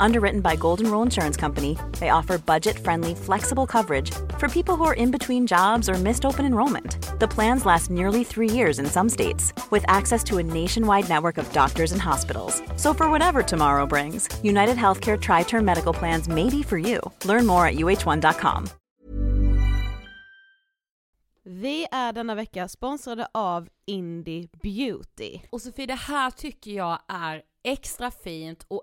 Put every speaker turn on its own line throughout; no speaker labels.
Underwritten by Golden Rule Insurance Company, they offer budget friendly, flexible coverage for people who are in between jobs or missed open enrollment. The plans last nearly three years in some states, with access to a nationwide network of doctors and hospitals. So, for whatever tomorrow brings, United Healthcare Tri Term Medical Plans may be for you. Learn more at uh1.com.
Vi är denna vecka sponsrade av Indie Beauty.
Och Sofie, det här tycker jag är extra fint och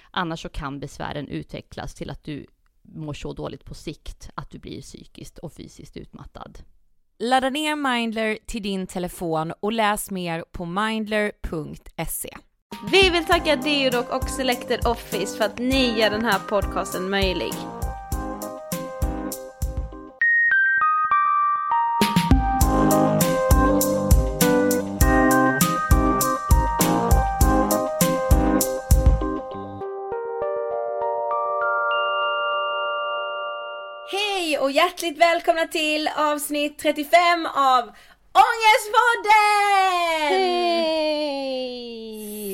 Annars så kan besvären utvecklas till att du mår så dåligt på sikt att du blir psykiskt och fysiskt utmattad.
Ladda ner Mindler till din telefon och läs mer på mindler.se.
Vi vill tacka Deodoc och Selected Office för att ni gör den här podcasten möjlig.
Och hjärtligt välkomna till avsnitt 35 av Ångestpodden!
Hej!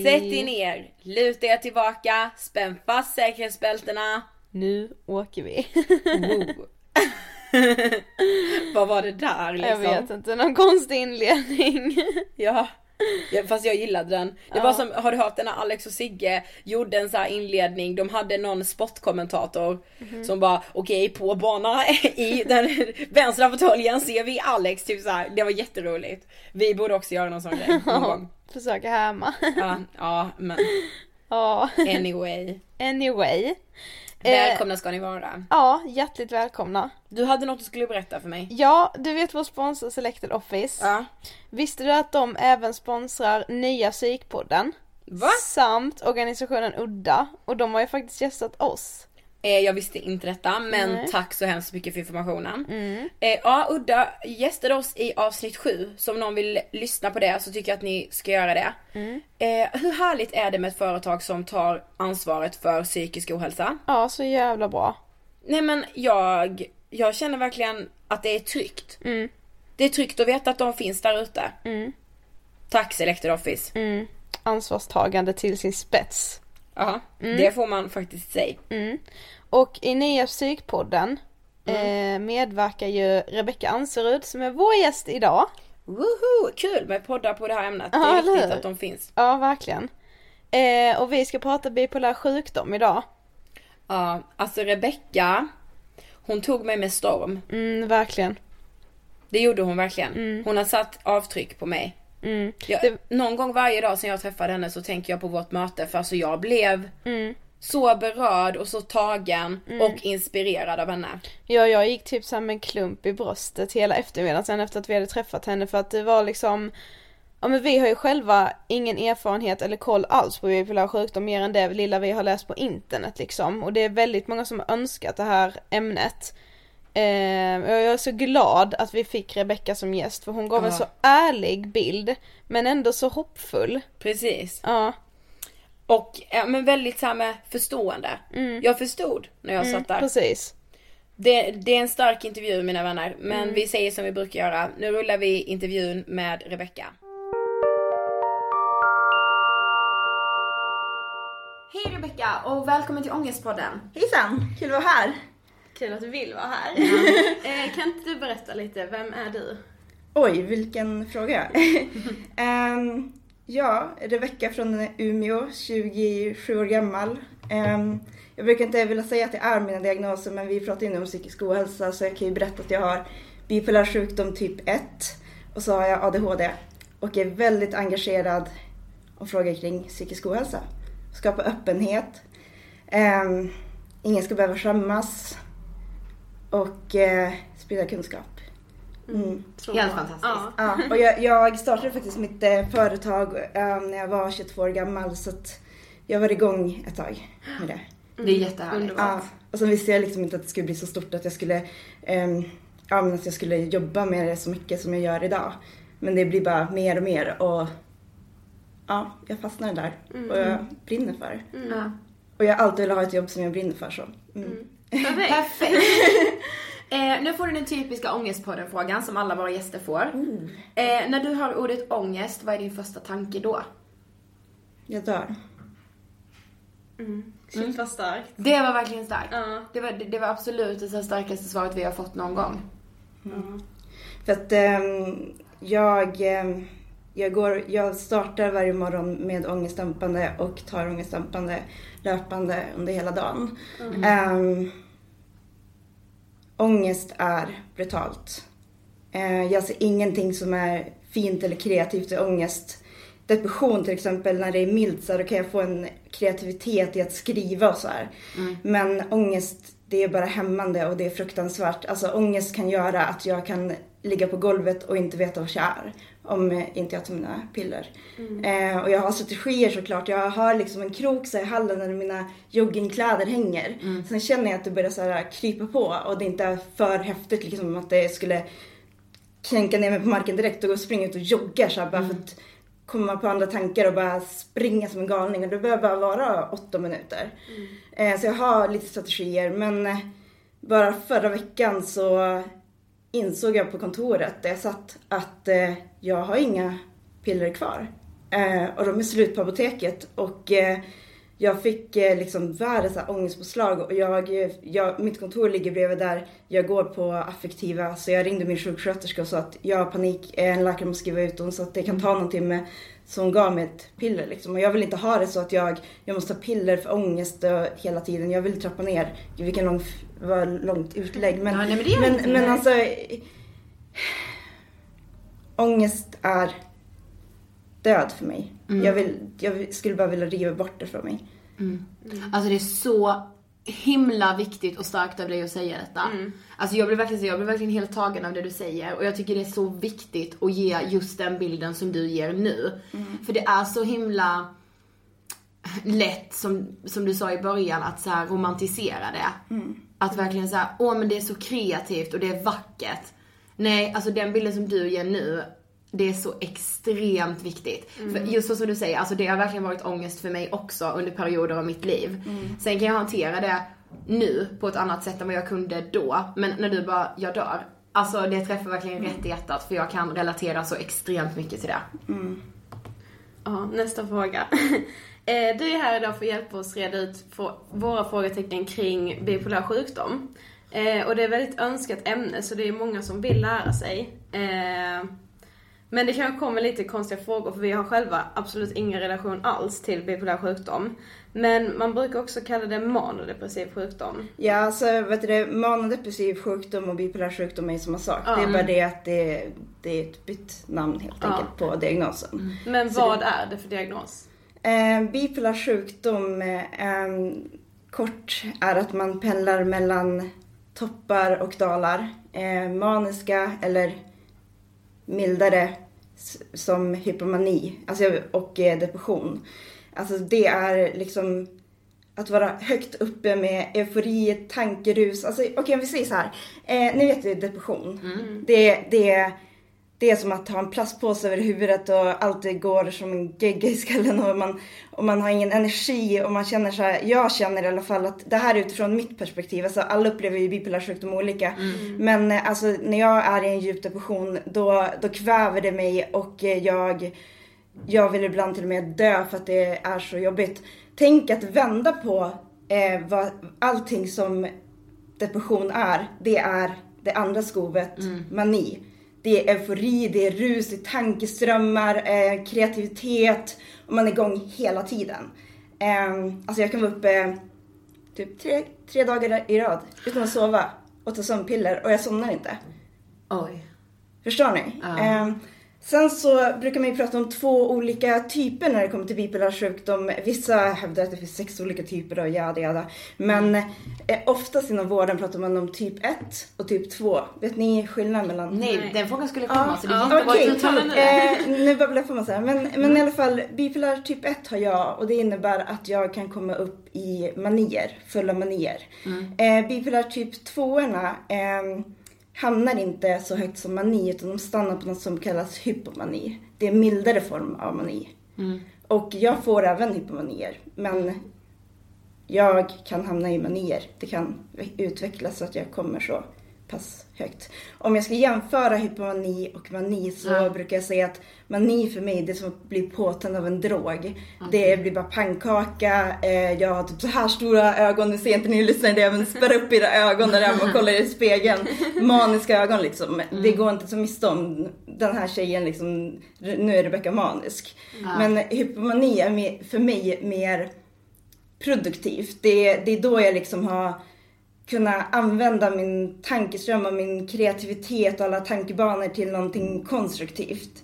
Sätt er ner, luta er tillbaka, spänn fast säkerhetsbältena.
Nu åker vi.
Vad var det där liksom?
Jag vet inte, någon konstig inledning.
Ja. Fast jag gillade den. Det var som, har du hört den när Alex och Sigge gjorde en så här inledning, de hade någon sportkommentator som bara okej på bana i den vänstra fåtöljen ser vi Alex, typ så här. det var jätteroligt. Vi borde också göra någon sån grej någon gång.
Försöka härma.
Ja, ja men
Ja,
anyway.
anyway. Eh,
Välkomna ska ni vara.
Ja, hjärtligt välkomna.
Du hade något du skulle berätta för mig.
Ja, du vet vår sponsor Selected Office.
Ja.
Visste du att de även sponsrar nya psykpodden?
Va?
Samt organisationen Udda. Och de har ju faktiskt gästat oss.
Eh, jag visste inte detta men
Nej.
tack så hemskt mycket för informationen.
Mm.
Eh, ja, Udda gästade oss i avsnitt 7. Så om någon vill lyssna på det så tycker jag att ni ska göra det.
Mm.
Eh, hur härligt är det med ett företag som tar ansvaret för psykisk ohälsa?
Ja, så jävla bra.
Nej men jag, jag känner verkligen att det är tryggt.
Mm.
Det är tryggt att veta att de finns där ute.
Mm.
Tack Selected Office.
Mm. Ansvarstagande till sin spets.
Ja,
Mm.
det får man faktiskt säga.
Och i nya psykpodden
Mm.
eh, medverkar ju Rebecka Anserud som är vår gäst idag.
Woho! Kul med poddar på det här ämnet.
Ja,
det är viktigt att de finns.
Ja, verkligen. Eh, och vi ska prata bipolär sjukdom idag.
Ja, alltså Rebecka, hon tog mig med storm.
Mm, verkligen.
Det gjorde hon verkligen. Hon har satt avtryck på mig.
Mm.
Jag,
Det-
Någon gång varje dag sen jag träffade henne så tänker jag på vårt möte för alltså jag blev
Mm.
så berörd och så tagen och inspirerad av henne.
Ja, jag gick typ såhär med en klump i bröstet hela eftermiddagen sen efter att vi hade träffat henne för att det var liksom Ja men vi har ju själva ingen erfarenhet eller koll alls på bipolär sjukdom mer än det lilla vi har läst på internet liksom. Och det är väldigt många som har önskat det här ämnet. Eh, och jag är så glad att vi fick Rebecka som gäst för hon gav en
Ja.
så ärlig bild men ändå så hoppfull.
Precis.
Ja.
Och ja, men väldigt så med förstående. Jag förstod när jag satt där.
Precis.
Det, det är en stark intervju mina vänner. Men vi säger som vi brukar göra. Nu rullar vi intervjun med Rebecka. Hej Rebecka och välkommen till Ångestpodden.
Hejsan, kul att vara här.
Kul att du vill vara här. eh, kan inte du berätta lite, vem är du?
Oj, vilken fråga. Ehm, ja, Rebecka från Umeå, 27 år gammal. Ehm, jag brukar inte vilja säga att det är mina diagnoser, men vi pratar ju nu om psykisk ohälsa, så jag kan ju berätta att jag har bipolär sjukdom typ 1 och så har jag ADHD och är väldigt engagerad och frågor kring psykisk ohälsa. Skapa öppenhet. Ehm, ingen ska behöva skämmas och eh, sprida kunskap. Mm.
Helt fantastiskt.
Ja.
Ja, och jag, jag startade faktiskt mitt eh, företag eh, när jag var 22 år gammal så att jag var igång ett tag med det.
Det är jättehärligt.
Ja, och så visste jag liksom inte att det skulle bli så stort att jag skulle, ehm, ja, men att jag skulle jobba med det så mycket som jag gör idag. Men det blir bara mer och mer och ja, jag fastnade där och jag brinner för det. Och jag har alltid velat ha ett jobb som jag brinner för så. Mm.
Perfekt. eh, nu får du den typiska ångestpodden-frågan som alla våra gäster får. Eh, när du hör ordet ångest, vad är din första tanke då?
Jag dör.
Shit vad starkt.
Det var verkligen starkt.
Ja.
Det, var, det, det var absolut det starkaste svaret vi har fått någon gång.
För att ehm, jag, ehm, jag, går, jag startar varje morgon med ångestdämpande och tar ångestdämpande löpande under hela dagen. Um, ångest är brutalt. Uh, jag ser ingenting som är fint eller kreativt i ångest. Depression till exempel, när det är milt så här, då kan jag få en kreativitet i att skriva och så här. Men ångest, det är bara hämmande och det är fruktansvärt. Alltså ångest kan göra att jag kan ligga på golvet och inte veta var jag är om eh, inte jag tar mina piller. Eh, och jag har strategier såklart. Jag har liksom en krok så i hallen där mina joggingkläder hänger. Sen känner jag att det börjar så här krypa på och det inte är för häftigt liksom att det skulle kränka ner mig på marken direkt och gå och springa ut och jogga så här, bara för att komma på andra tankar och bara springa som en galning. Och det behöver bara vara åtta minuter. Eh, så jag har lite strategier men eh, bara förra veckan så insåg jag på kontoret där jag satt att eh, jag har inga piller kvar. Eh, och de är slut på apoteket och eh, jag fick eh, liksom världens ångestpåslag och jag, jag, mitt kontor ligger bredvid där jag går på affektiva så jag ringde min sjuksköterska och sa att jag har panik, en läkare måste skriva ut dem så att det kan ta någon timme. Så hon gav mig ett piller liksom. Och jag vill inte ha det så att jag, jag måste ha piller för ångest hela tiden. Jag vill trappa ner. Gud, Vilken lång, vad långt utlägg. Men,
Ja, nej, men
men, men alltså. Ångest är död för mig.
Mm.
Jag, vill, jag skulle bara vilja riva bort det från mig.
Alltså det är så himla viktigt och starkt av dig att säga detta. Alltså jag blir verkligen, jag blir verkligen helt tagen av det du säger och jag tycker det är så viktigt att ge just den bilden som du ger nu. För det är så himla lätt, som, som du sa i början, att så här romantisera det. Att verkligen säga, åh men det är så kreativt och det är vackert. Nej, alltså den bilden som du ger nu, det är så extremt viktigt. För just så som du säger, alltså det har verkligen varit ångest för mig också under perioder av mitt liv. Sen kan jag hantera det nu på ett annat sätt än vad jag kunde då. Men när du bara, jag dör. Alltså det träffar verkligen rätt i hjärtat för jag kan relatera så extremt mycket till det.
Ja, nästa fråga. Eh, Du är här idag för att hjälpa oss reda ut våra frågetecken kring bipolär sjukdom. Eh, Och det är ett väldigt önskat ämne så det är många som vill lära sig. Men det kanske kommer lite konstiga frågor för vi har själva absolut ingen relation alls till bipolär sjukdom. Men man brukar också kalla det manodepressiv sjukdom.
Ja, alltså vet du, det, manodepressiv sjukdom och bipolär sjukdom är ju samma sak. Det är bara det att det, det är ett bytt namn helt
Ja.
enkelt på diagnosen.
Men vad är det för diagnos?
Eh, bipolär sjukdom, eh, kort, är att man pendlar mellan toppar och dalar. Eh, maniska eller mildare som hypomani alltså, och eh, depression. Alltså det är liksom att vara högt uppe med eufori, tankerus. Alltså okej om vi säger så här. Eh, ni vet ju depression. Det, det, det är som att ha en plastpåse över huvudet och allt går som en gegga i skallen och man, och man har ingen energi och man känner så här, jag känner i alla fall att det här är utifrån mitt perspektiv, alltså alla upplever ju bipolär sjukdom olika. Men eh, alltså när jag är i en djup depression då, då kväver det mig och eh, jag jag vill ibland till och med dö för att det är så jobbigt. Tänk att vända på eh, vad, allting som depression är. Det är det andra skovet, mani. Det är eufori, det är rus, det är tankeströmmar, eh, kreativitet och man är igång hela tiden. Eh, alltså jag kan vara uppe typ tre, tre dagar i rad utan att sova och ta sömnpiller och jag somnar inte.
Oj.
Förstår ni? Eh, sen så brukar man ju prata om två olika typer när det kommer till bipolär sjukdom. Vissa hävdar att det finns sex olika typer och jada jada. Men eh, oftast inom vården pratar man om typ 1 och typ 2. Vet ni skillnaden mellan?
Nej, den frågan skulle komma så det är
Ja,
nu.
eh, nu babblar jag på så här. Men, men i alla fall, bipolär typ 1 har jag och det innebär att jag kan komma upp i manier, fulla manier. Eh, bipolär typ 2 eh, hamnar inte så högt som mani utan de stannar på något som kallas hypomani. Det är en mildare form av mani. Och jag får även hypomanier men jag kan hamna i manier. Det kan utvecklas så att jag kommer så pass högt. Om jag ska jämföra hypomani och mani så
Ja.
brukar jag säga att mani för mig det är som att bli påtänd av en drog. Det blir bara pannkaka, eh, jag har typ så här stora ögon, nu ser inte ni lyssnare det, men spärra upp era ögon där hemma och kolla i spegeln. Maniska ögon liksom. Det går inte ta miste om den här tjejen liksom, nu är Rebecca manisk. Men hypomani är för mig mer produktivt. Det, det är då jag liksom har kunnat använda min tankeström och min kreativitet och alla tankebanor till någonting konstruktivt.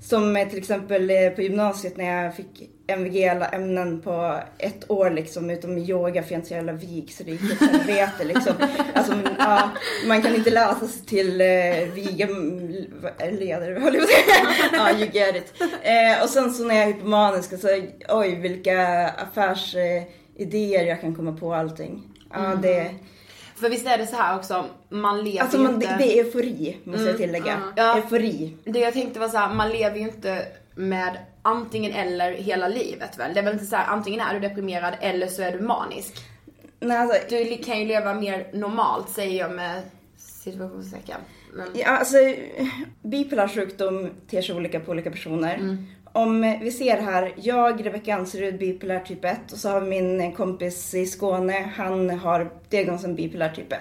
Som eh, till exempel eh, på gymnasiet när jag fick MVG alla ämnen på ett år liksom utom yoga för jag är inte så jävla vig så det gick åt helvete liksom. Alltså, ja, man kan inte läsa sig till eh, viga mm, ledare höll jag på att säga. Ja, you get it. Eh, och sen så när jag är hypomanisk så oj vilka affärsidéer jag kan komma på allting. Ja, det,
För visst är det så här också, man lever
alltså man,
inte...
det, är eufori måste jag tillägga.
Ja.
Eufori.
Det jag tänkte var så här, man lever ju inte med antingen eller hela livet väl? Det är väl inte så här, antingen är du deprimerad eller så är du manisk.
Nej, alltså,
Du kan ju leva mer normalt säger jag med situationstecken. Men...
Ja, alltså, bipolär sjukdom ter sig olika på olika personer. Om vi ser här, jag, Rebecka Anserud, bipolär typ 1 och så har vi min kompis i Skåne, han har diagnosen bipolär typ 1.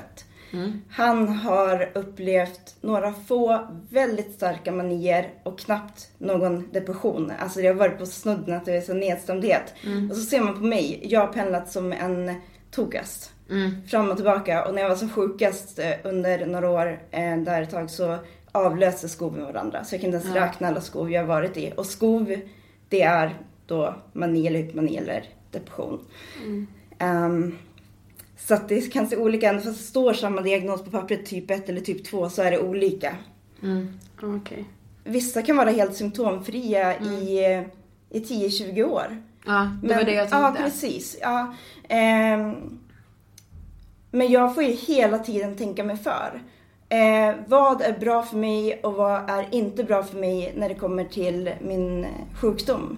Han har upplevt några få väldigt starka manier och knappt någon depression. Alltså det har varit på snudden att det är så nedstämdhet. Och så ser man på mig, jag har pendlat som en tokast. Fram och tillbaka. Och när jag var som sjukast eh, under några år eh, där ett tag så avlöste skov med varandra. Så jag kan inte ens räkna alla skov jag har varit i. Och skov, det är då mani eller hypomani eller depression. Ehm, så att det kan se olika ut. Fast det står samma diagnos på pappret, typ 1 eller typ 2, så är det olika.
Okej.
Vissa kan vara helt symptomfria i, eh, i 10-20 år.
Ja, det var det jag
Ja,
tänkte.
precis. Ja, ehm, men jag får ju hela tiden tänka mig för. Eh, vad är bra för mig och vad är inte bra för mig när det kommer till min eh, sjukdom?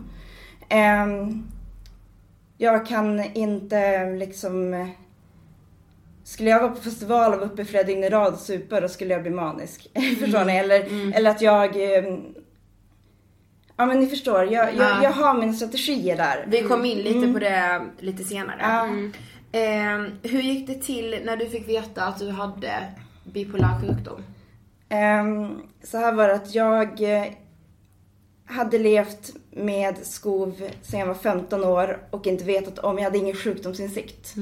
Ehm, jag kan inte liksom... eh, Skulle jag vara på festival och vara uppe flera dygn i rad och supa, då skulle jag bli manisk. förstår ni? Eller, eller att jag... eh, Ja men ni förstår, jag, jag,
Ja.
jag har mina strategier där.
Vi kom in lite på det lite senare.
Ja.
Eh, hur gick det till när du fick veta att du hade bipolär sjukdom?
Ehm, så här var det att jag eh, hade levt med skov sedan jag var 15 år och inte vetat om, jag hade ingen sjukdomsinsikt.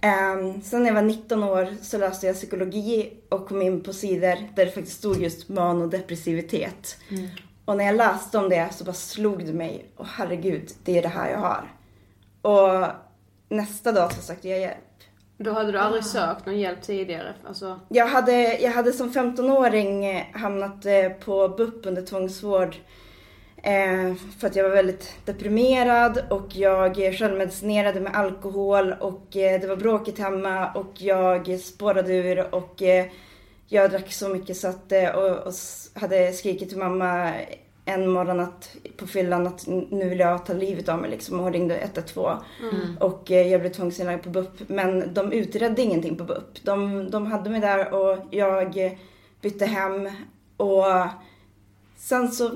Ehm, sen när jag var 19 år så läste jag psykologi och kom in på sidor där det faktiskt stod just manodepressivitet. Och när jag läste om det så bara slog det mig, åh herregud, det är det här jag har. Och nästa dag så sökte jag hjälp.
Då hade du aldrig sökt någon hjälp tidigare? Alltså,
Jag hade, jag hade som 15-åring eh, hamnat eh, på BUP under tvångsvård eh, för att jag var väldigt deprimerad och jag självmedicinerade med alkohol och eh, det var bråkigt hemma och jag spårade ur och eh, jag drack så mycket så att, eh, och, och hade skrikit till mamma en morgon att, på fyllan att nu vill jag ta livet av mig liksom och ringde 112. Och eh, jag blev tvångsinlagd på BUP. Men de utredde ingenting på BUP. De, de hade mig där och jag eh, bytte hem. Och sen så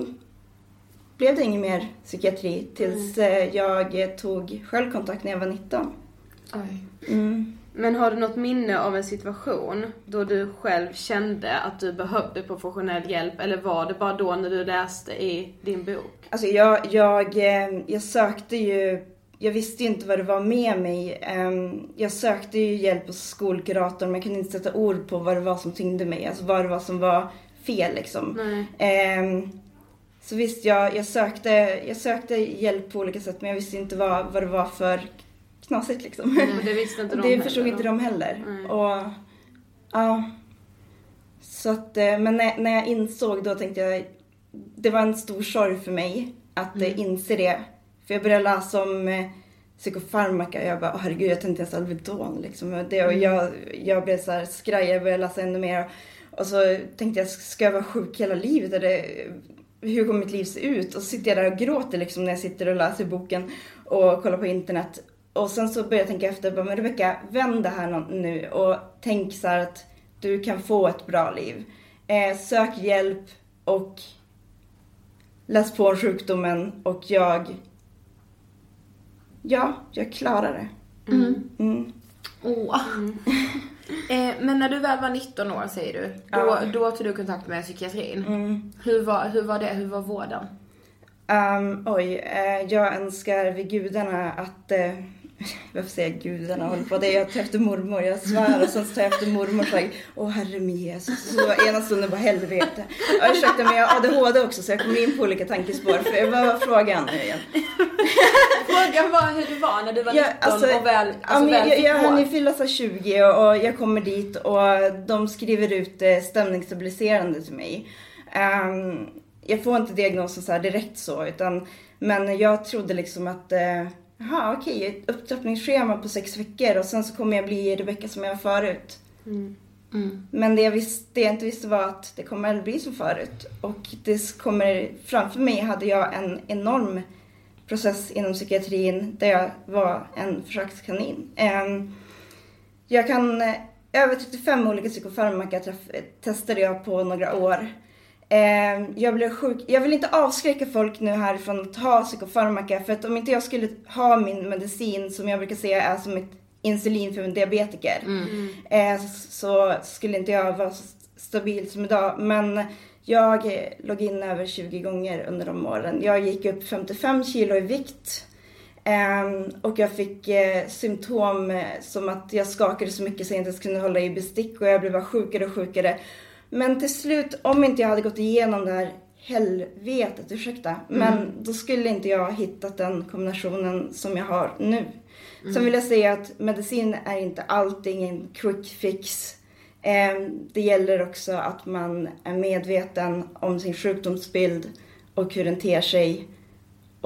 blev det ingen mer psykiatri tills eh, jag tog självkontakt när jag var 19. Mm.
Men har du något minne av en situation då du själv kände att du behövde professionell hjälp eller var det bara då när du läste i din bok?
Alltså jag, jag, eh, jag sökte ju, jag visste ju inte vad det var med mig. Ehm, Jag sökte ju hjälp hos skolkuratorn men jag kunde inte sätta ord på vad det var som tyngde mig. Alltså vad det var som var fel liksom.
Nej.
Ehm, Så visst, jag, jag, sökte, jag sökte hjälp på olika sätt men jag visste inte vad, vad det var för knasigt liksom.
Och det visste inte de
det
heller
förstod
då.
inte de heller.
Nej.
Och, ja. Så att, eh, men när, när jag insåg då tänkte jag, det var en stor sorg för mig att mm. inse det. För jag började läsa om eh, psykofarmaka och jag bara, oh, herregud jag tänkte ens Alvedon liksom. Det, och jag, jag blev så här skraj, jag började läsa ännu mer. Och så tänkte jag, ska jag vara sjuk hela livet? Eller, hur kommer mitt liv se ut? Och så sitter jag där och gråter liksom när jag sitter och läser boken och kollar på internet. Och sen så började jag tänka efter, bara, men Rebecka, vänd det här nu och tänk så här att du kan få ett bra liv. Eh, sök hjälp och läs på om sjukdomen och jag, ja, jag klarar det. Mm.
Åh. Eh, men när du väl var 19 år säger du, då,
Ja.
då tog du kontakt med psykiatrin.
Mm.
Hur, var, hur var det? Hur var vården?
Um, oj, eh, jag önskar vid gudarna att... Eh, varför säger jag gudarna? Håller på det. Jag tar efter mormor, jag svär. Och sen tar jag efter mormor och säger Åh herre min Jesus. Så ena stunden bara helvete. Ja, ursäkta men jag har ADHD också så jag kommer in på olika tankespår. För vad var frågan nu igen?
Frågan var hur det var när du var 19
Ja, alltså,
och väl,
ja,
alltså,
men
väl
jag, jag hann ju fylla så här 20 och, och jag kommer dit och de skriver ut eh, stämningsstabiliserande till mig. Ehm, jag får inte diagnosen så här direkt så utan men jag trodde liksom att eh, Jaha okej, ett upptrappningsschema på sex veckor och sen så kommer jag bli Rebecka som jag var förut. Men det jag, visste, det jag inte visste var att det kommer att bli som förut. Och det kommer, framför mig hade jag en enorm process inom psykiatrin där jag var en försökskanin. Ehm, Jag kan, eh, över 35 olika psykofarmaka träff- testade jag på några år. Ehm, Jag blev sjuk. Jag vill inte avskräcka folk nu här från att ta psykofarmaka för att om inte jag skulle ha min medicin som jag brukar säga är som ett insulin för en diabetiker eh, så skulle inte jag vara så stabil som idag. Men jag låg in över 20 gånger under de åren. Jag gick upp 55 kilo i vikt. Ehm, och jag fick eh, symptom eh, som att jag skakade så mycket så jag inte ens kunde hålla i bestick och jag blev bara sjukare och sjukare. Men till slut, om inte jag hade gått igenom det här helvetet, ursäkta, men då skulle inte jag ha hittat den kombinationen som jag har nu. Sen vill jag säga att medicin är inte allting en quick fix. Ehm, Det gäller också att man är medveten om sin sjukdomsbild och hur den ter sig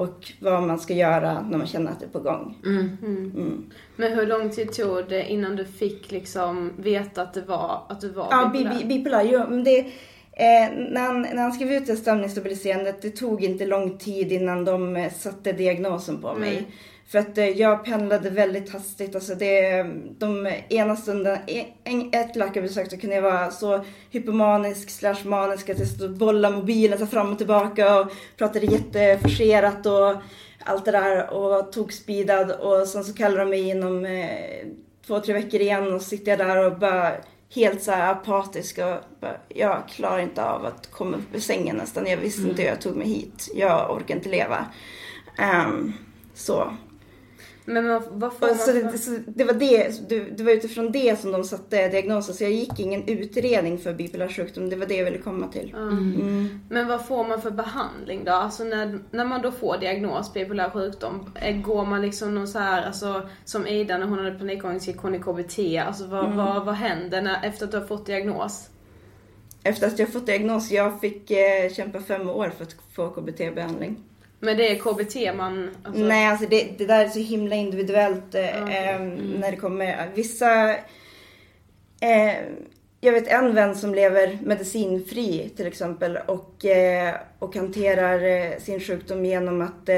och vad man ska göra när man känner att det är på gång. Mm.
Men hur lång tid tog det innan du fick liksom veta att det var, att du var
Ja, bi-
bipolär?
bi- bipolär. Jo, men det, eh, när, han, när han skrev ut det stämningsstabiliserandet, det tog inte lång tid innan de eh, satte diagnosen på mig. För att eh, jag pendlade väldigt hastigt. Alltså det, de ena stunden, e- ett läkarbesök så kunde jag vara så hypomanisk slash manisk att jag stod och bollade mobilen så fram och tillbaka och pratade jätteforcerat och allt det där och tog speedad och sen så kallade de mig inom eh, två, tre veckor igen och sitter jag där och bara helt så här apatisk och bara, jag klarar inte av att komma upp ur sängen nästan. Jag visste inte hur jag tog mig hit. Jag orkar inte leva. Ehm, så.
Men vad, vad får
så,
man
det, så det, var det, det, var utifrån det som de satte diagnosen. Så jag gick ingen utredning för bipolär sjukdom. Det var det jag ville komma till. Mm.
Men vad får man för behandling då? Alltså när, när man då får diagnos bipolär sjukdom, eh, går man liksom någon så här, alltså som Ida när hon hade panikångest gick hon i KBT, alltså vad,
Mm.
vad, vad händer när, efter att du har fått diagnos?
Efter att jag fått diagnos, jag fick eh, kämpa fem år för att få KBT-behandling.
Men det är KBT man... Alltså,
Nej, alltså det, det där är så himla individuellt eh, eh, när det kommer. Vissa... Eh, jag vet en vän som lever medicinfri till exempel och, eh, och hanterar eh, sin sjukdom genom att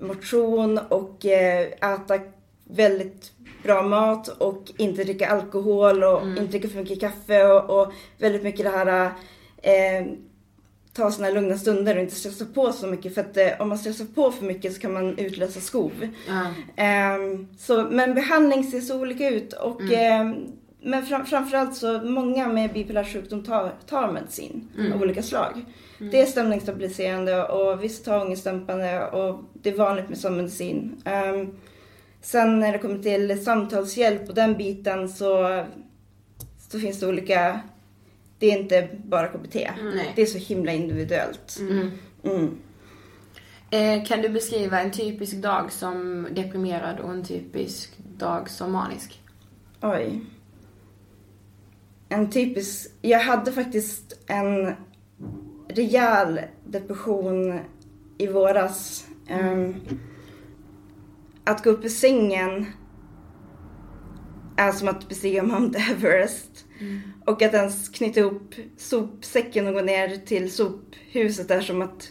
motion och äta väldigt bra mat och inte dricka alkohol och inte dricka för mycket kaffe och, och väldigt mycket det här ta här lugna stunder och inte stressa på så mycket. För att eh, om man stressar på för mycket så kan man utlösa skov. Ehm, så, men behandling ser så olika ut. Och, ehm, men fram, framförallt så många med bipolär sjukdom tar, tar medicin av olika slag. Det är stämningsstabiliserande och vissa tar ångestdämpande och det är vanligt med sån medicin. Ehm, sen när det kommer till samtalshjälp och den biten så, så finns det olika det är inte bara KBT.
Nej.
Det är så himla individuellt. Mm.
Eh, kan du beskriva en typisk dag som deprimerad och en typisk dag som manisk?
Oj. En typisk... Jag hade faktiskt en rejäl depression i våras. Ehm, att gå upp ur sängen är som att bestiga Mount Everest. Och att ens knyta ihop sopsäcken och gå ner till sophuset är som att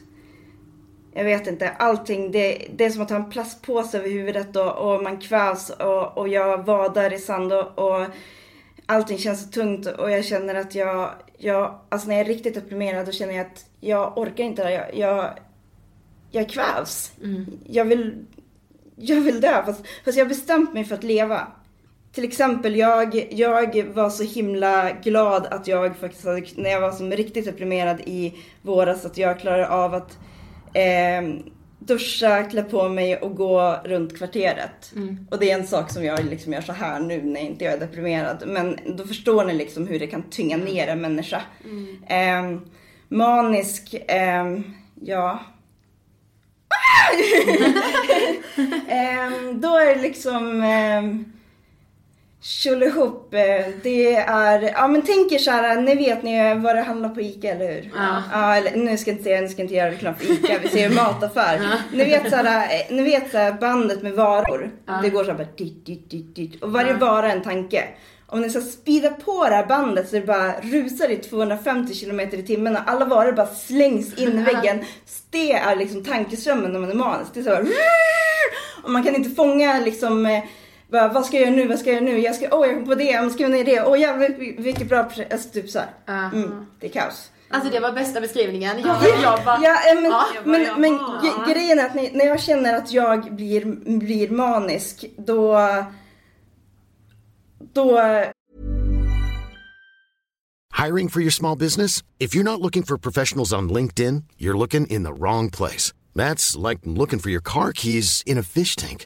jag vet inte, allting. Det, det är som att ha en plastpåse över huvudet och, och man kvävs och, och jag vadar i sand och, och allting känns så tungt och jag känner att jag, jag alltså när jag är riktigt deprimerad då känner jag att jag orkar inte det jag, jag, jag kvävs. Jag vill, jag vill dö fast, fast jag har bestämt mig för att leva. Till exempel, jag, jag var så himla glad att jag faktiskt hade, när jag var som riktigt deprimerad i våras, att jag klarade av att eh, duscha, klä på mig och gå runt kvarteret. Och det är en sak som jag liksom gör så här nu när inte jag är deprimerad. Men då förstår ni liksom hur det kan tynga ner en människa. Eh, manisk, eh, ja. eh, då är det liksom eh, Tjolihop, eh, det är, ja men tänk er såhär, ni vet ni vad det handlar på ICA eller hur?
Ja.
ja eller, nu ska jag inte säga, nu ska jag inte göra reklam för ICA, vi ser en mataffär. Ni vet såhär, eh, ni vet såhär bandet med varor. Det går såhär bara dit, dit, dit, dit. Och varje vara är en tanke. Om ni ska speeda på det här bandet så det bara rusar i 250 km i timmen och alla varor bara slängs in i väggen. Det är liksom tankeströmmen när man är manisk. Det är så här, och man kan inte fånga liksom eh, bara, vad ska jag göra nu, vad ska jag göra nu? Jag ska, åh jag kom på det, jag skriver ner det, åh jävlar vilket bra projekt. Alltså typ såhär. Mm, det är kaos.
Alltså det var bästa beskrivningen. Jag, jag bara,
Ja, men,
Ja.
men,
Jag bara,
men ge- grejen är att ni, när jag känner att jag blir, blir manisk, då... Då...
Hiring for your small business? If you're not looking for professionals on LinkedIn, you're looking in the wrong place. That's like looking for your car keys in a fish tank.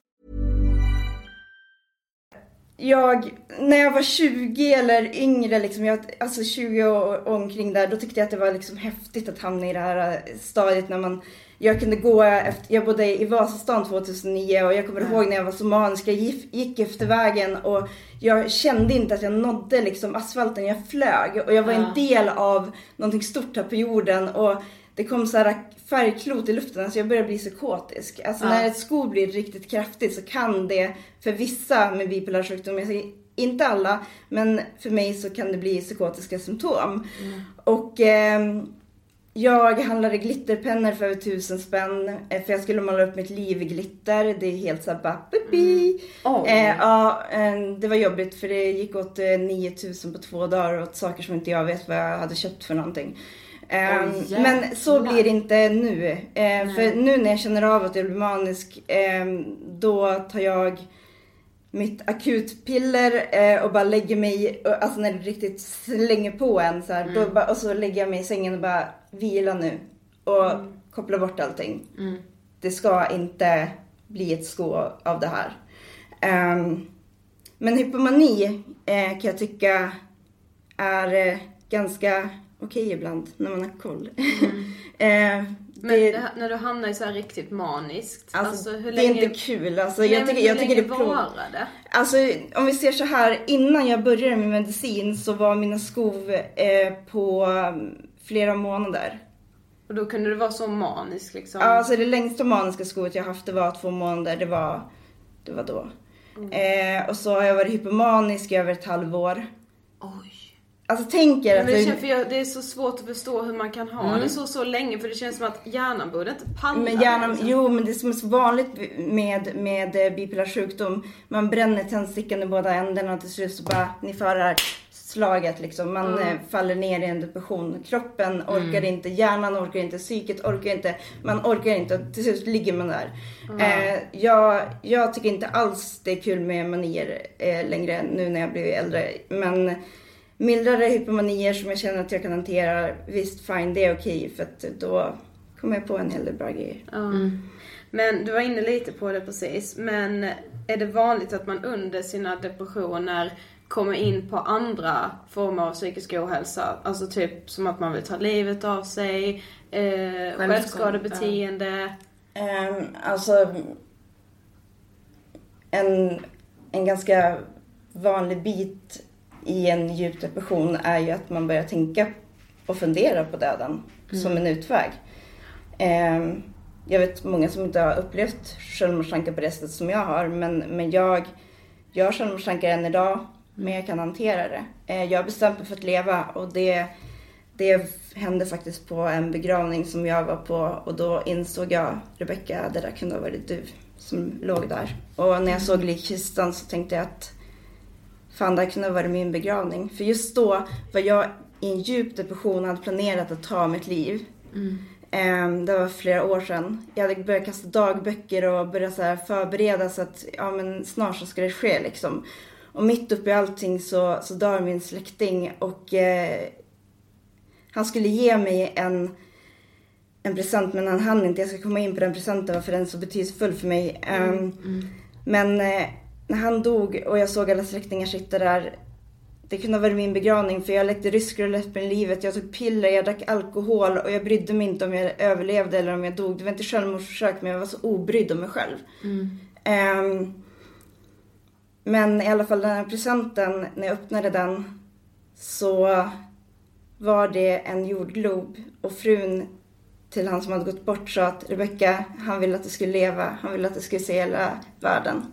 Jag, när jag var 20 eller yngre, liksom, jag, alltså 20 och, och omkring där, då tyckte jag att det var liksom häftigt att hamna i det här eh, stadiet när man jag kunde gå efter, jag bodde i Vasastan 2009 och jag kommer ihåg när jag var så manisk, jag gick, gick efter vägen och jag kände inte att jag nådde liksom asfalten, jag flög och jag var en del av någonting stort här på jorden och det kom så här färgklot i luften, alltså jag började bli psykotisk. Alltså när ett skov blir riktigt kraftigt så kan det för vissa med bipolär sjukdom, jag säger inte alla, men för mig så kan det bli psykotiska symptom. Och ehm, jag handlade glitterpennor för över tusen spänn eh, för jag skulle måla upp mitt liv i glitter. Det är helt såhär bara pipi.
Oj.
Eh, ja, eh, det var jobbigt för det gick åt eh, 9000 på två dagar åt saker som inte jag vet vad jag hade köpt för någonting.
Oj,
men så blir det inte nu. Eh, för nu när jag känner av att jag blir manisk, eh, då tar jag mitt akutpiller eh, och bara lägger mig, och- alltså när det riktigt slänger på en så här, då bara, och så lägger jag mig i sängen och bara vila nu och koppla bort allting. Det ska inte bli ett skå av det här. Ehm, men hypomani eh, kan jag tycka är eh, ganska okej ibland när man har koll. eh,
Men
det,
det, när du hamnar i så här riktigt maniskt,
alltså,
alltså, hur
det är
länge...
inte kul. Alltså,
Nej,
jag
men
tycker, jag tycker det
länge varar det?
Alltså om vi ser så här, innan jag började med medicin så var mina skov eh, på um, flera månader.
Och då kunde du vara så manisk liksom.
Ja, Alltså det längsta maniska skovet jag haft det var två månader, det var, det var då.
Mm.
Eh, och så har jag varit hypomanisk i över ett halvår. Alltså tänker
Men
att
det,
vi-
känns, för jag, det är så svårt att förstå hur man kan ha
Mm.
det så, så länge för det känns som att hjärnan borde inte palla
Men
det,
hjärnan,
liksom.
jo men det som är så vanligt med, med eh, bipolär sjukdom, man bränner tändstickan i båda ändarna och till slut så bara, ni det här slaget liksom. Man
Mm.
eh, faller ner i en depression. Kroppen orkar
Mm.
inte, hjärnan orkar inte, psyket orkar inte, man orkar inte och till slut ligger man där.
Mm.
Eh, jag, jag tycker inte alls det är kul med manier eh, längre nu när jag blivit äldre. Men mildare hypomanier som jag känner att jag kan hantera, visst fine det är okej för att då kommer jag på en hel del bra grejer.
Ja. Men du var inne lite på det precis. Men är det vanligt att man under sina depressioner kommer in på andra former av psykisk ohälsa? Alltså typ som att man vill ta livet av sig, eh, självskadebeteende.
Um, alltså en, en ganska vanlig bit i en djup depression är ju att man börjar tänka och fundera på döden som en utväg. Ehm, jag vet många som inte har upplevt självmordstankar på det sättet som jag har men, men jag, jag har självmordstankar än idag men jag kan hantera det. Eh, jag har bestämt mig för att leva och det, det hände faktiskt på en begravning som jag var på och då insåg jag, Rebecka, det där kunde ha varit du som låg där. Och när jag såg likkistan så tänkte jag att fan, det här kunde ha varit min begravning. För just då var jag i en djup depression och hade planerat att ta mitt liv. Ehm, Det var flera år sedan. Jag hade börjat kasta dagböcker och börjat så här förbereda så att ja, men snart så ska det ske liksom. Och mitt uppe i allting så, så dör min släkting och eh, han skulle ge mig en, en present men han hann inte. Jag ska komma in på den presenten varför den är så betydelsefull för mig. Ehm, Men eh, när han dog och jag såg alla släktingar sitta där. Det kunde ha varit min begravning för jag lekte rysk roulette med livet. Jag tog piller, jag drack alkohol och jag brydde mig inte om jag överlevde eller om jag dog. Det var inte självmordsförsök men jag var så obrydd om mig själv. Ehm, men i alla fall den här presenten, när jag öppnade den så var det en jordglob och frun till han som hade gått bort sa att Rebecka, han ville att du skulle leva, han ville att du skulle se hela världen.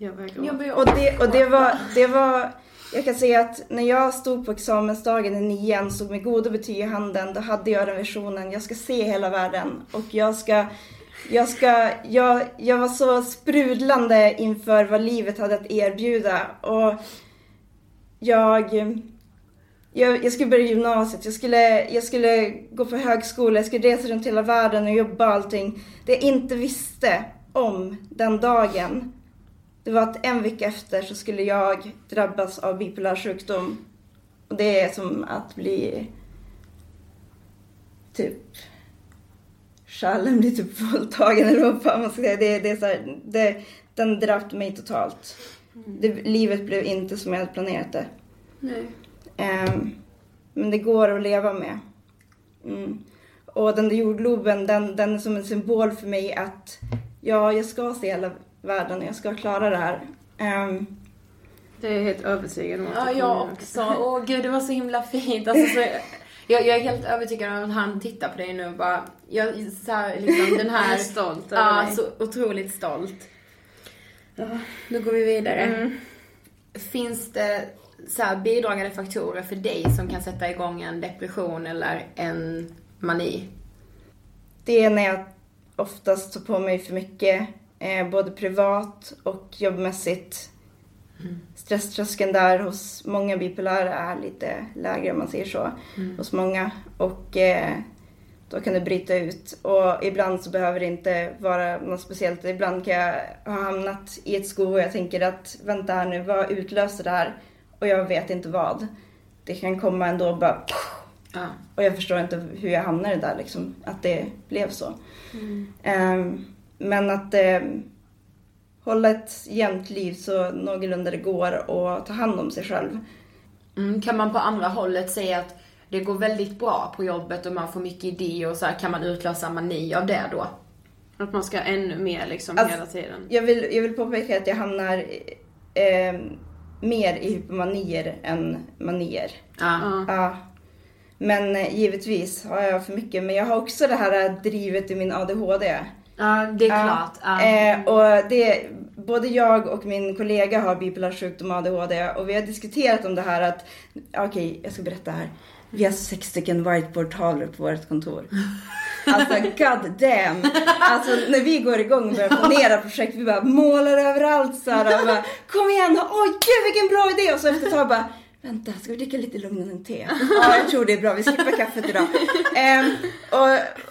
Jag börjar
Och det, och det var, det var, jag kan säga att när jag stod på examensdagen i nian, stod med goda betyg i handen, då hade jag den visionen, jag ska se hela världen. Och jag ska, jag ska, jag, jag var så sprudlande inför vad livet hade att erbjuda. Och jag, jag, jag skulle börja gymnasiet, jag skulle, jag skulle gå på högskola, jag skulle resa runt hela världen och jobba och allting. Det jag inte visste om den dagen, det var att en vecka efter så skulle jag drabbas av bipolär sjukdom. Och det är som att bli typ Charlen blir typ våldtagen eller vad man ska säga. Det, det är så här, det, den drabbade mig totalt. Det, livet blev inte som jag hade planerat det. Ehm, men det går att leva med. Mm. Och den där jordgloben, den, den är som en symbol för mig att ja, jag ska se hela världen jag ska klara det här. Ehm,
Det är jag helt övertygad om att
Ja, jag också. Åh gud, det var så himla fint. Alltså, så, jag, jag är helt övertygad om att han tittar på dig nu och bara, jag, så här, liksom den här...
är stolt
Ja,
dig.
så otroligt stolt. Ja, nu går vi vidare.
Mm.
Finns det så här, bidragande faktorer för dig som kan sätta igång en depression eller en mani?
det är när jag oftast tar på mig för mycket, eh, både privat och jobbmässigt. Stresströskeln där hos många bipolära är lite lägre om man säger så. Hos många. Och eh, då kan det bryta ut. Och ibland så behöver det inte vara något speciellt. Ibland kan jag ha hamnat i ett skov och jag tänker att vänta här nu, vad utlöser det här? Och jag vet inte vad. Det kan komma ändå och bara
Ja.
och jag förstår inte hur jag hamnade där liksom, att det blev så. Ehm, men att ehm, hålla ett jämnt liv så någorlunda det går och ta hand om sig själv.
Mm, kan man på andra hållet säga att det går väldigt bra på jobbet och man får mycket idéer och så här, kan man utlösa mani av det då?
Att man ska ännu mer liksom
Alltså,
hela tiden.
Jag vill, jag vill påpeka att jag hamnar ehm, mer i hypomanier än manier.
Ja.
Ja. Men eh, givetvis har jag för mycket. Men jag har också det här drivet i min ADHD.
Ja, det är klart. Ja.
Eh, och det, både jag och min kollega har bipolär sjukdom och ADHD och vi har diskuterat om det här att, okej jag ska berätta här. Vi har sex stycken whiteboardtavlor på vårt kontor. Alltså god damn. Alltså när vi går igång och börjar planera projekt, vi bara målar överallt så här, och bara, Kom igen, oj gud vilken bra idé! Och så efter ett tag bara Vänta, ska vi dricka lite lugnande te? Ja, jag tror det är bra. Vi skippar kaffet idag. Ehm, och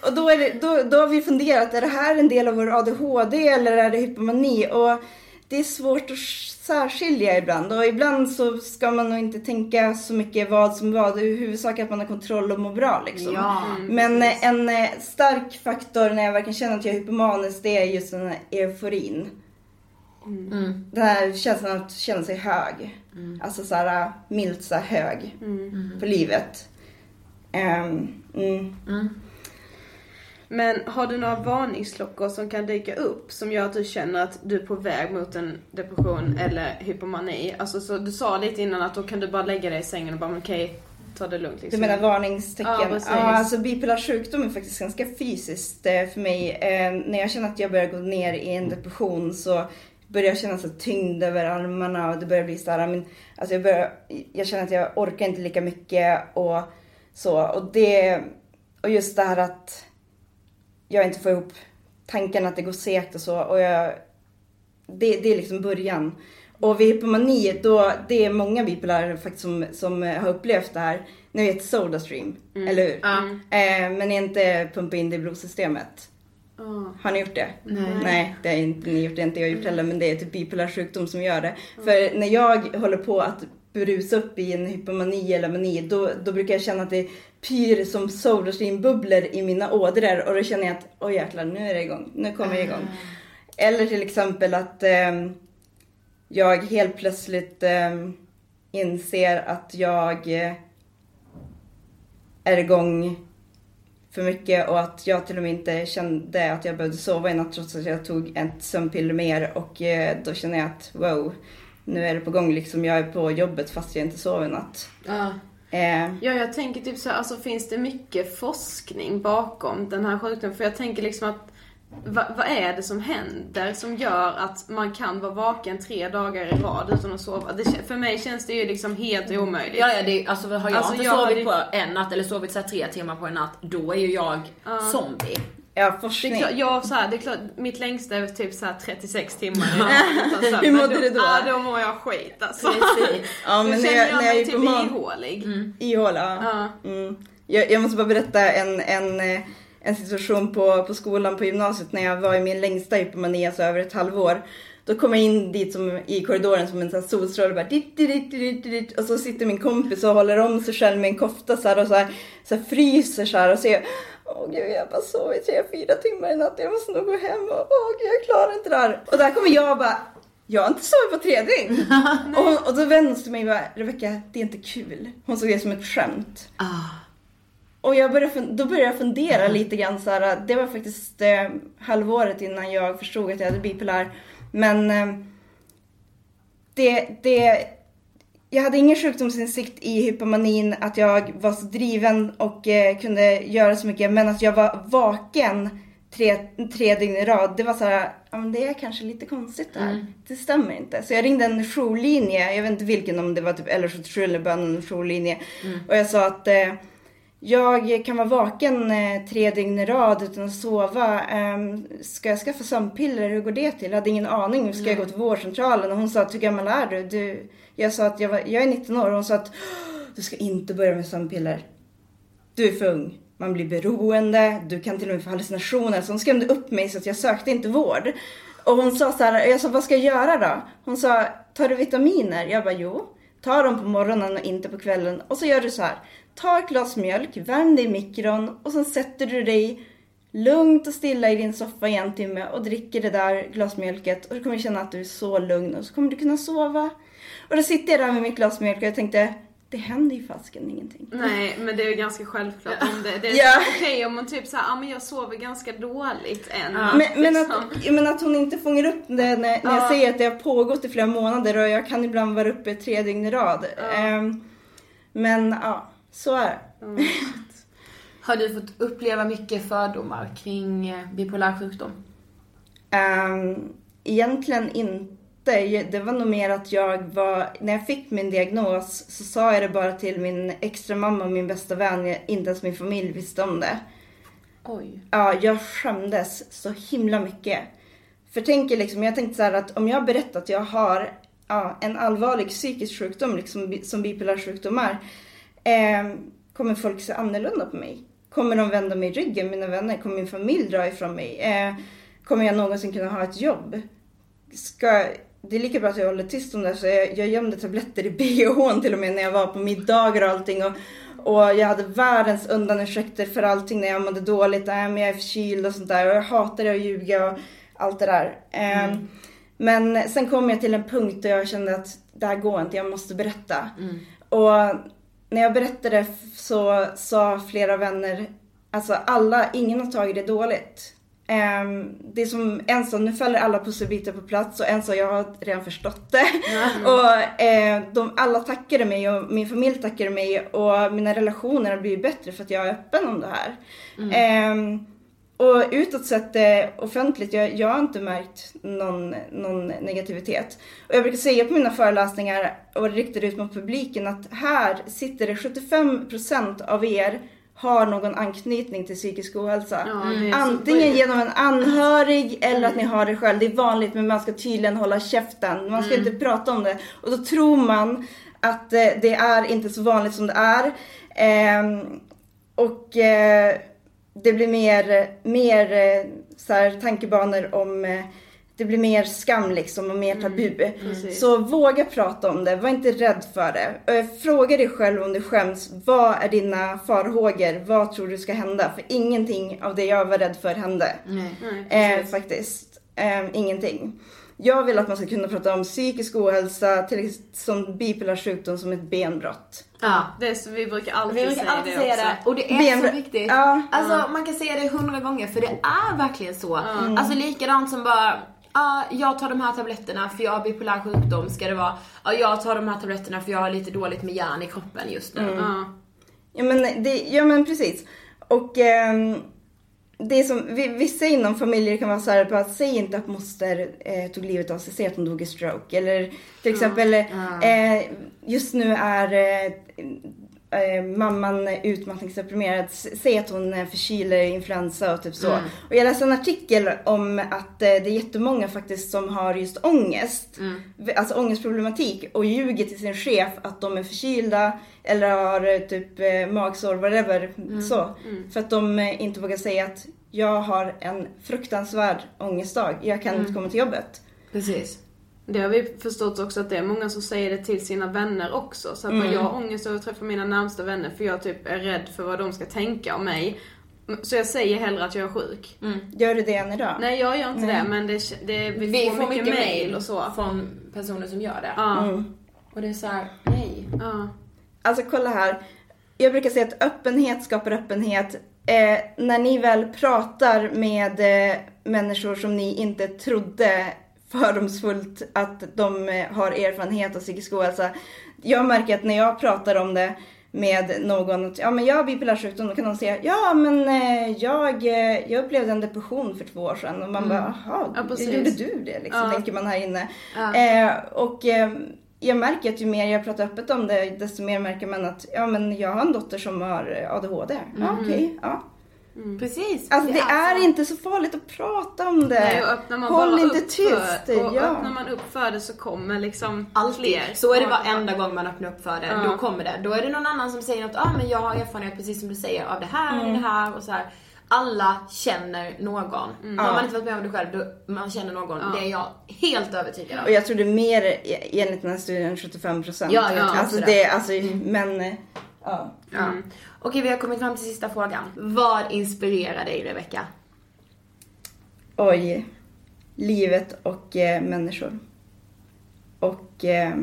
och då, är det, då, då har vi funderat, är det här en del av vår ADHD eller är det hypomani? Och det är svårt att särskilja ibland och ibland så ska man nog inte tänka så mycket vad som vad. Huvudsaken att man har kontroll och mår bra liksom.
Ja,
Men eh, en eh, stark faktor när jag verkligen känner att jag är hypomanisk det är just den här euforin.
Mm.
Den här känslan att känna sig hög. Alltså så här milt så här hög på livet. Ehm, mm.
Men har du några varningsklockor som kan dyka upp som gör att du känner att du är på väg mot en depression eller hypomani? Alltså så du sa lite innan att då kan du bara lägga dig i sängen och bara okej, ta det lugnt
Du
liksom.
menar varningstecken?
Ja, precis.
alltså bipolär sjukdom är faktiskt ganska fysiskt eh, för mig. Eh, när jag känner att jag börjar gå ner i en depression så börjar känna så tyngd över armarna och det börjar bli så här, men, alltså jag, börjar, jag känner att jag orkar inte lika mycket och så. Och, det, och just det här att jag inte får ihop tanken att det går segt och så. Och jag, det, det är liksom början. Och vid hypomani, då, det är många bipolära faktiskt som, som har upplevt det här. Ni vet Sodastream, eller hur? Eh, men inte pumpa in det i blodsystemet. Har ni gjort det?
Nej.
Nej, det har inte ni gjort, det inte jag gjort heller. Men det är typ bipolär sjukdom som gör det. För när jag håller på att brusa upp i en hypomani eller mani, då, då brukar jag känna att det pyr som Sodastream-bubblor i mina ådror. Och då känner jag att, oj jäklar, nu är det igång. Nu kommer jag igång. Eller till exempel att ehm, jag helt plötsligt ehm, inser att jag eh, är igång för mycket och att jag till och med inte kände att jag behövde sova i natt trots att jag tog ett sömnpiller mer och eh, då känner jag att wow, nu är det på gång liksom. Jag är på jobbet fast jag inte sov i natt.
Ja.
Eh,
Ja, jag tänker typ så här, alltså finns det mycket forskning bakom den här sjukdomen? För jag tänker liksom att vad, vad är det som händer som gör att man kan vara vaken tre dagar i rad utan att sova? Det, för mig känns det ju liksom helt omöjligt.
Ja, ja det, alltså har jag
Alltså,
inte
jag
sovit
hade-
på en natt eller sovit så här tre timmar på en natt, då är ju jag zombie.
ja,
Det är
forskning.
klart, jag, så här, det är klart, mitt längsta är typ så här 36 timmar sömn.
Hur mådde du då?
Ja, då mår jag skit alltså.
Precis.
Ja,
Då
men när
känner
jag,
jag mig
är
typ
på man...
ihålig.
Ihåla.
Ja.
Mm. Jag, jag måste bara berätta en, en, eh, en situation på, på skolan på gymnasiet när jag var i min längsta hypomani, alltså över ett halvår. Då kom jag in dit som, i korridoren som en sån solstråle och bara dit, dit, dit, dit, dit, och så sitter min kompis och håller om sig själv med en kofta så här, och så här, så här fryser så här och säger Åh gud, jag har bara sovit tre, fyra timmar i natt. Jag måste nog gå hem och åh gud, jag klarar inte det här. Och där kommer jag och bara jag har inte sovit på tre dygn. och, hon- och då vände hon sig till mig och bara, Rebecka, det är inte kul. Hon såg det som ett skämt. Och jag började, då började jag fundera lite grann så här, det var faktiskt eh, halvåret innan jag förstod att jag hade bipolär. Men eh, det, det, jag hade ingen sjukdomsinsikt i hypomanin, att jag var så driven och eh, kunde göra så mycket. Men att jag var vaken tre, tre dygn i rad, det var så här, ja men det är kanske lite konstigt det här. Det stämmer inte. Så jag ringde en jourlinje, jag vet inte vilken, om det var typ LR77 eller bara en jourlinje. Och jag sa att eh, jag kan vara vaken eh, tre dygn i rad utan att sova. Ehm, ska jag skaffa sömnpiller? Hur går det till? Jag hade ingen aning. Ska jag gå till vårdcentralen? Och hon sa hur gammal är du? du jag sa att jag, var, jag är 19 år och hon sa att du ska inte börja med sömnpiller. Du är för ung. Man blir beroende. Du kan till och med få hallucinationer. Så hon skrämde upp mig så att jag sökte inte vård. Och hon sa så här, jag sa vad ska jag göra då? Hon sa, tar du vitaminer? Jag bara jo. Ta dem på morgonen och inte på kvällen. Och så gör du så här. Ta ett glas mjölk, värm det i mikron och sen sätter du dig lugnt och stilla i din soffa i en timme och dricker det där glasmjölket och du kommer känna att du är så lugn och så kommer du kunna sova. Och då sitter jag där med mitt glas mjölk och jag tänkte, det händer ju fasken ingenting.
Nej, men det är ju ganska självklart om det. Det är
Ja.
okej om man typ såhär, ja men jag sover ganska dåligt än.
Men, men,
liksom.
att, ja, men att hon inte fångar upp det när, när jag
Ja.
säger att det har pågått i flera månader och jag kan ibland vara uppe tre dygn i rad. Ehm, men ja, så är det.
Har du fått uppleva mycket fördomar kring eh, bipolär sjukdom?
Ehm, egentligen inte. Det var nog mer att jag var, när jag fick min diagnos så sa jag det bara till min extra mamma och min bästa vän. Inte ens min familj visste om det.
Oj.
Ja, jag skämdes så himla mycket. För tänker liksom, jag tänkte så här att om jag berättar att jag har ja, en allvarlig psykisk sjukdom, liksom, som bipolär sjukdom är, eh, kommer folk se annorlunda på mig? Kommer de vända mig ryggen, mina vänner? Kommer min familj dra ifrån mig? Eh, kommer jag någonsin kunna ha ett jobb? Ska, det är lika bra att jag håller tyst om det, så jag, jag gömde tabletter i bhn till och med när jag var på middagar och allting. Och, och jag hade världens undanursäkter för allting när jag mådde dåligt. Nej, men jag är förkyld och sånt där. Och jag hatade att ljuga och allt det där. Ehm, Men sen kom jag till en punkt där jag kände att det här går inte, jag måste berätta. Och när jag berättade så sa flera vänner, alltså alla, ingen har tagit det dåligt. Ehm, det är som en sa, nu faller alla pusselbitar på plats och en sa, jag har redan förstått det. och eh, de, alla tackade mig och min familj tackade mig och mina relationer har blivit bättre för att jag är öppen om det här. Ehm, och utåt sett eh, offentligt, jag, jag har inte märkt någon, någon negativitet. Och jag brukar säga på mina föreläsningar och riktar ut mot publiken att här sitter det 75% av er har någon anknytning till psykisk ohälsa.
Ja, så
Antingen genom en anhörig eller att ni har det själv. Det är vanligt men man ska tydligen hålla käften. Man ska inte prata om det. Och då tror man att eh, det är inte så vanligt som det är. Ehm, och eh, det blir mer, mer eh, så här, tankebanor om eh, det blir mer skam liksom och mer tabu.
precis.
Så våga prata om det, var inte rädd för det. Eh, Fråga dig själv om du skäms. Vad är dina farhågor? Vad tror du ska hända? För ingenting av det jag var rädd för hände.
Nej.
Nej,
Eh, faktiskt. Eh, ingenting. Jag vill att man ska kunna prata om psykisk ohälsa, till exempel som bipolär sjukdom som ett benbrott.
Ja.
Det är så, vi brukar alltid
Vi brukar
säga
alltid
det
säga
också.
det och det är
Ben-
så viktigt.
Ja.
Alltså man kan säga det hundra gånger för det är verkligen så. Alltså likadant som bara Ja, jag tar de här tabletterna för jag har bipolär sjukdom. Ska det vara, ja, jag tar de här tabletterna för jag har lite dåligt med järn i kroppen just nu.
Ja.
Ja men, det, ja, men precis. Och ehm, det som, vi- vissa inom familjer kan vara så här att säg inte att moster eh, tog livet av sig, säg att hon dog i stroke. Eller till exempel, eh, just nu är eh, eh, mamman utmattningsdeprimerad, säg att hon är förkyld eller influensa och typ så. Och jag läste en artikel om att eh, det är jättemånga faktiskt som har just ångest, alltså ångestproblematik och ljuger till sin chef att de är förkylda eller har eh, typ eh, magsår, whatever, så. För att de eh, inte vågar säga att jag har en fruktansvärd ångestdag, jag kan inte komma till jobbet.
Precis.
Det har vi förstått också att det är många som säger det till sina vänner också. Så att
Mm.
jag har ångest över att träffa mina närmsta vänner för jag typ är rädd för vad de ska tänka om mig. Så jag säger hellre att jag är sjuk.
Gör du det än idag?
Nej jag gör inte det men det, det, vi,
Vi
får, mycket mail och så.
från personer som gör det.
Ja.
Och det är så här, nej.
ja.
Alltså kolla här. Jag brukar säga att öppenhet skapar öppenhet. Eh, när ni väl pratar med eh, människor som ni inte trodde fördomsfullt att de eh, har erfarenhet av psykisk ohälsa. Jag märker att när jag pratar om det med någon, att ja men jag har bipolär sjukdom, då kan de säga ja men eh, jag, eh, jag upplevde en depression för två år sedan och man bara jaha,
Ja, precis.
gjorde du det liksom,
Ja.
tänker man här inne. Eh, och eh, jag märker att ju mer jag pratar öppet om det, desto mer märker man att ja men jag har en dotter som har ADHD. Ja okej, ja.
Precis.
Alltså det är inte så farligt att prata om det.
Nej, och öppnar man
Håll
bara
inte
upp
tyst.
För, och
ja.
öppnar man upp för det så kommer liksom
Alltid.
fler.
Så är det varenda gång man öppnar upp för det.
Ja.
Då kommer det. Då är det någon annan som säger något, ja ah, men jag har erfarenhet precis som du säger av det här och det här och så här. Alla känner någon. Har man inte varit med om det själv, då man känner någon. Det är jag helt övertygad om.
Och jag tror det är mer enligt den här studien 75 procent.
Ja, jag tror
alltså det. Alltså, men ja.
Ja. Okej, vi har kommit fram till sista frågan. Vad inspirerar dig Rebecka?
Oj. Livet och eh, människor. Och eh,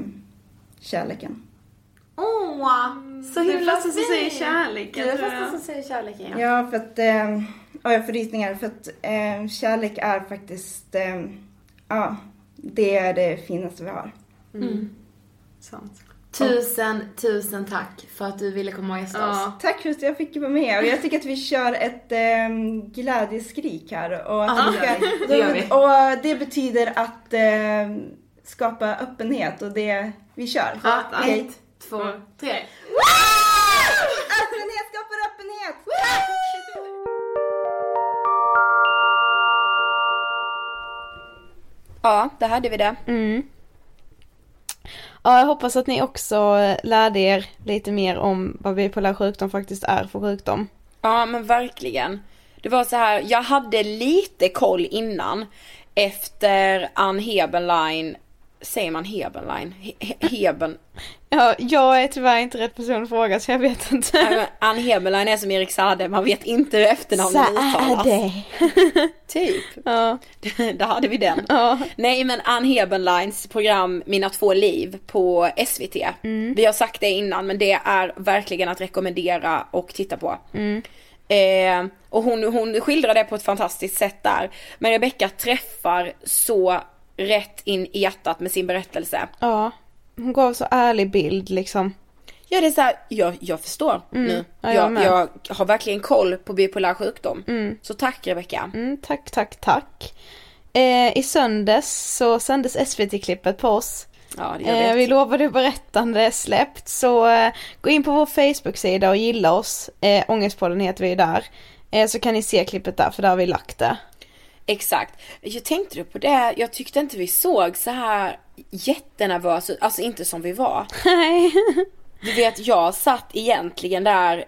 kärleken.
Åh, så
Du är
himla
första som säger kärleken,
Du är första som säger kärleken ja.
Ja, för att... Eh, ja, jag får rysningar. För att eh, kärlek är faktiskt... Eh, ja, det är det finaste vi har.
Sant.
Tusen, tusen tack för att du ville komma och gästa oss.
Ja, tack för att jag fick vara med. Och jag tycker att vi kör ett ähm, glädjeskrik här. Och, att
Ja,
vi
det gör vi. Det gör vi.
och det betyder att ehm, skapa öppenhet och det, vi kör.
Ja,
Okej.
ett, två, tre.
Öppenhet skapar öppenhet!
Ja, där hade vi det.
Mm. Ja, jag hoppas att ni också eh, lärde er lite mer om vad bipolär sjukdom faktiskt är för sjukdom.
Ja men verkligen. Det var så här, jag hade lite koll innan efter Ann Heberlein, säger man Heberlein? He- He- Heben,
Ja, jag är tyvärr inte rätt person att fråga så jag vet inte.
Nej, Ann Heberlein är som Erik Sade, man vet inte hur efternamnet uttalas. Typ.
Ja,
Där hade vi den.
ja.
Nej men Ann Heberleins program Mina två liv på SVT. Vi har sagt det innan men det är verkligen att rekommendera och titta på. Eh, och hon, hon skildrar det på ett fantastiskt sätt där. Men Rebecca träffar så rätt in i hjärtat med sin berättelse.
ja. Hon gav så ärlig bild liksom.
Ja det är så här, jag, jag förstår nu.
Ja, jag
jag, jag har verkligen koll på bipolär sjukdom. Så tack Rebecca.
Mm, tack, tack, tack. Eh, I söndags så sändes SVT-klippet på oss.
Ja det gör
Eh,
vi.
lovade berätta när det är släppt så eh, gå in på vår Facebook-sida och gilla oss. Eh, Ångestpodden heter vi där. Eh, så kan ni se klippet där för där har vi lagt det.
Exakt. Jag tänkte på det, jag tyckte inte vi såg så här jättenervösa alltså inte som vi var.
Nej.
Du vet, jag satt egentligen där,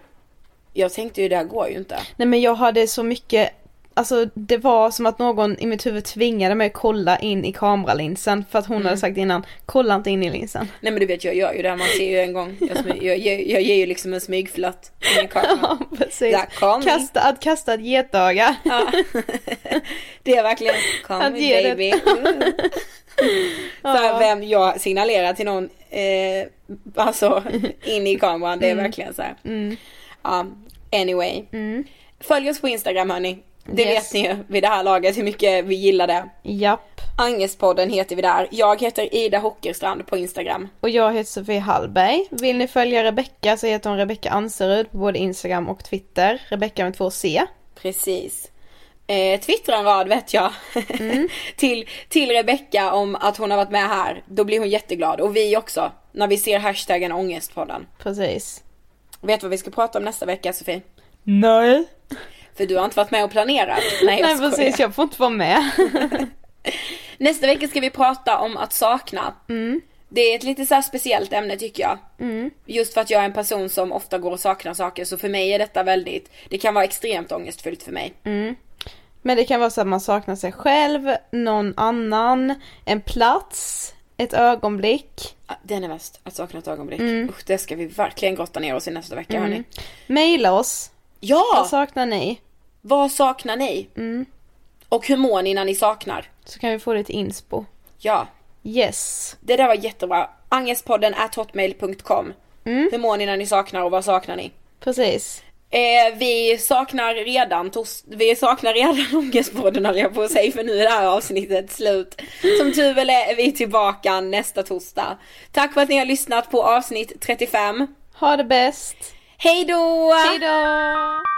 jag tänkte ju det här går ju inte.
Nej men jag hade så mycket, alltså det var som att någon i mitt huvud tvingade mig att kolla in i kameralinsen för att hon hade sagt innan, kolla inte in i linsen.
Nej men du vet jag gör ju det, man ser ju en gång, jag, smy- jag, jag, jag ger ju liksom en smygflört in i kameran.
Ja precis. Kasta, att kasta ett getöga.
Ja. Det är verkligen, come
Att
me baby. Mm. För vem jag signalerar till någon, eh, alltså in i kameran, det är verkligen så här. Ja, anyway. Följ oss på Instagram hörni. Det
Yes.
vet ni ju vid det här laget hur mycket vi gillar det.
Japp.
Angestpodden heter vi där. Jag heter Ida Hockerstrand på Instagram.
Och jag heter Sofie Hallberg. Vill ni följa Rebecka så heter hon Rebecka Anserud på både Instagram och Twitter. Rebecka med två C.
Precis. Eh, twittra en rad vet jag. till till Rebecka om att hon har varit med här. Då blir hon jätteglad. Och vi också. När vi ser hashtaggen ångestpodden.
Precis.
Vet vad vi ska prata om nästa vecka Sofie?
Nej.
För du har inte varit med och planerat. Nej, jag
Nej precis, jag får inte vara med.
Nästa vecka ska vi prata om att sakna. Det är ett lite så speciellt ämne tycker jag. Just för att jag är en person som ofta går och saknar saker så för mig är detta väldigt, det kan vara extremt ångestfyllt för mig.
Men det kan vara så att man saknar sig själv, någon annan, en plats, ett ögonblick.
Den är värst, att sakna ett ögonblick. Usch, det ska vi verkligen grotta ner oss i nästa vecka hörni.
Maila oss.
Ja!
Vad saknar ni?
Vad saknar ni? Och hur mår ni när ni saknar?
Så kan vi få lite inspo.
Ja,
Yes.
det där var jättebra. Angestpodden at hotmail.com. Hur mår ni när ni saknar och vad saknar ni?
Precis.
Eh, vi saknar redan tos- vi saknar redan ångestpodden höll jag på att säga för nu är det här avsnittet slut. Som tur väl är vi tillbaka nästa torsdag. Tack för att ni har lyssnat på avsnitt 35.
Ha det bäst.
Hej då!
Hej då!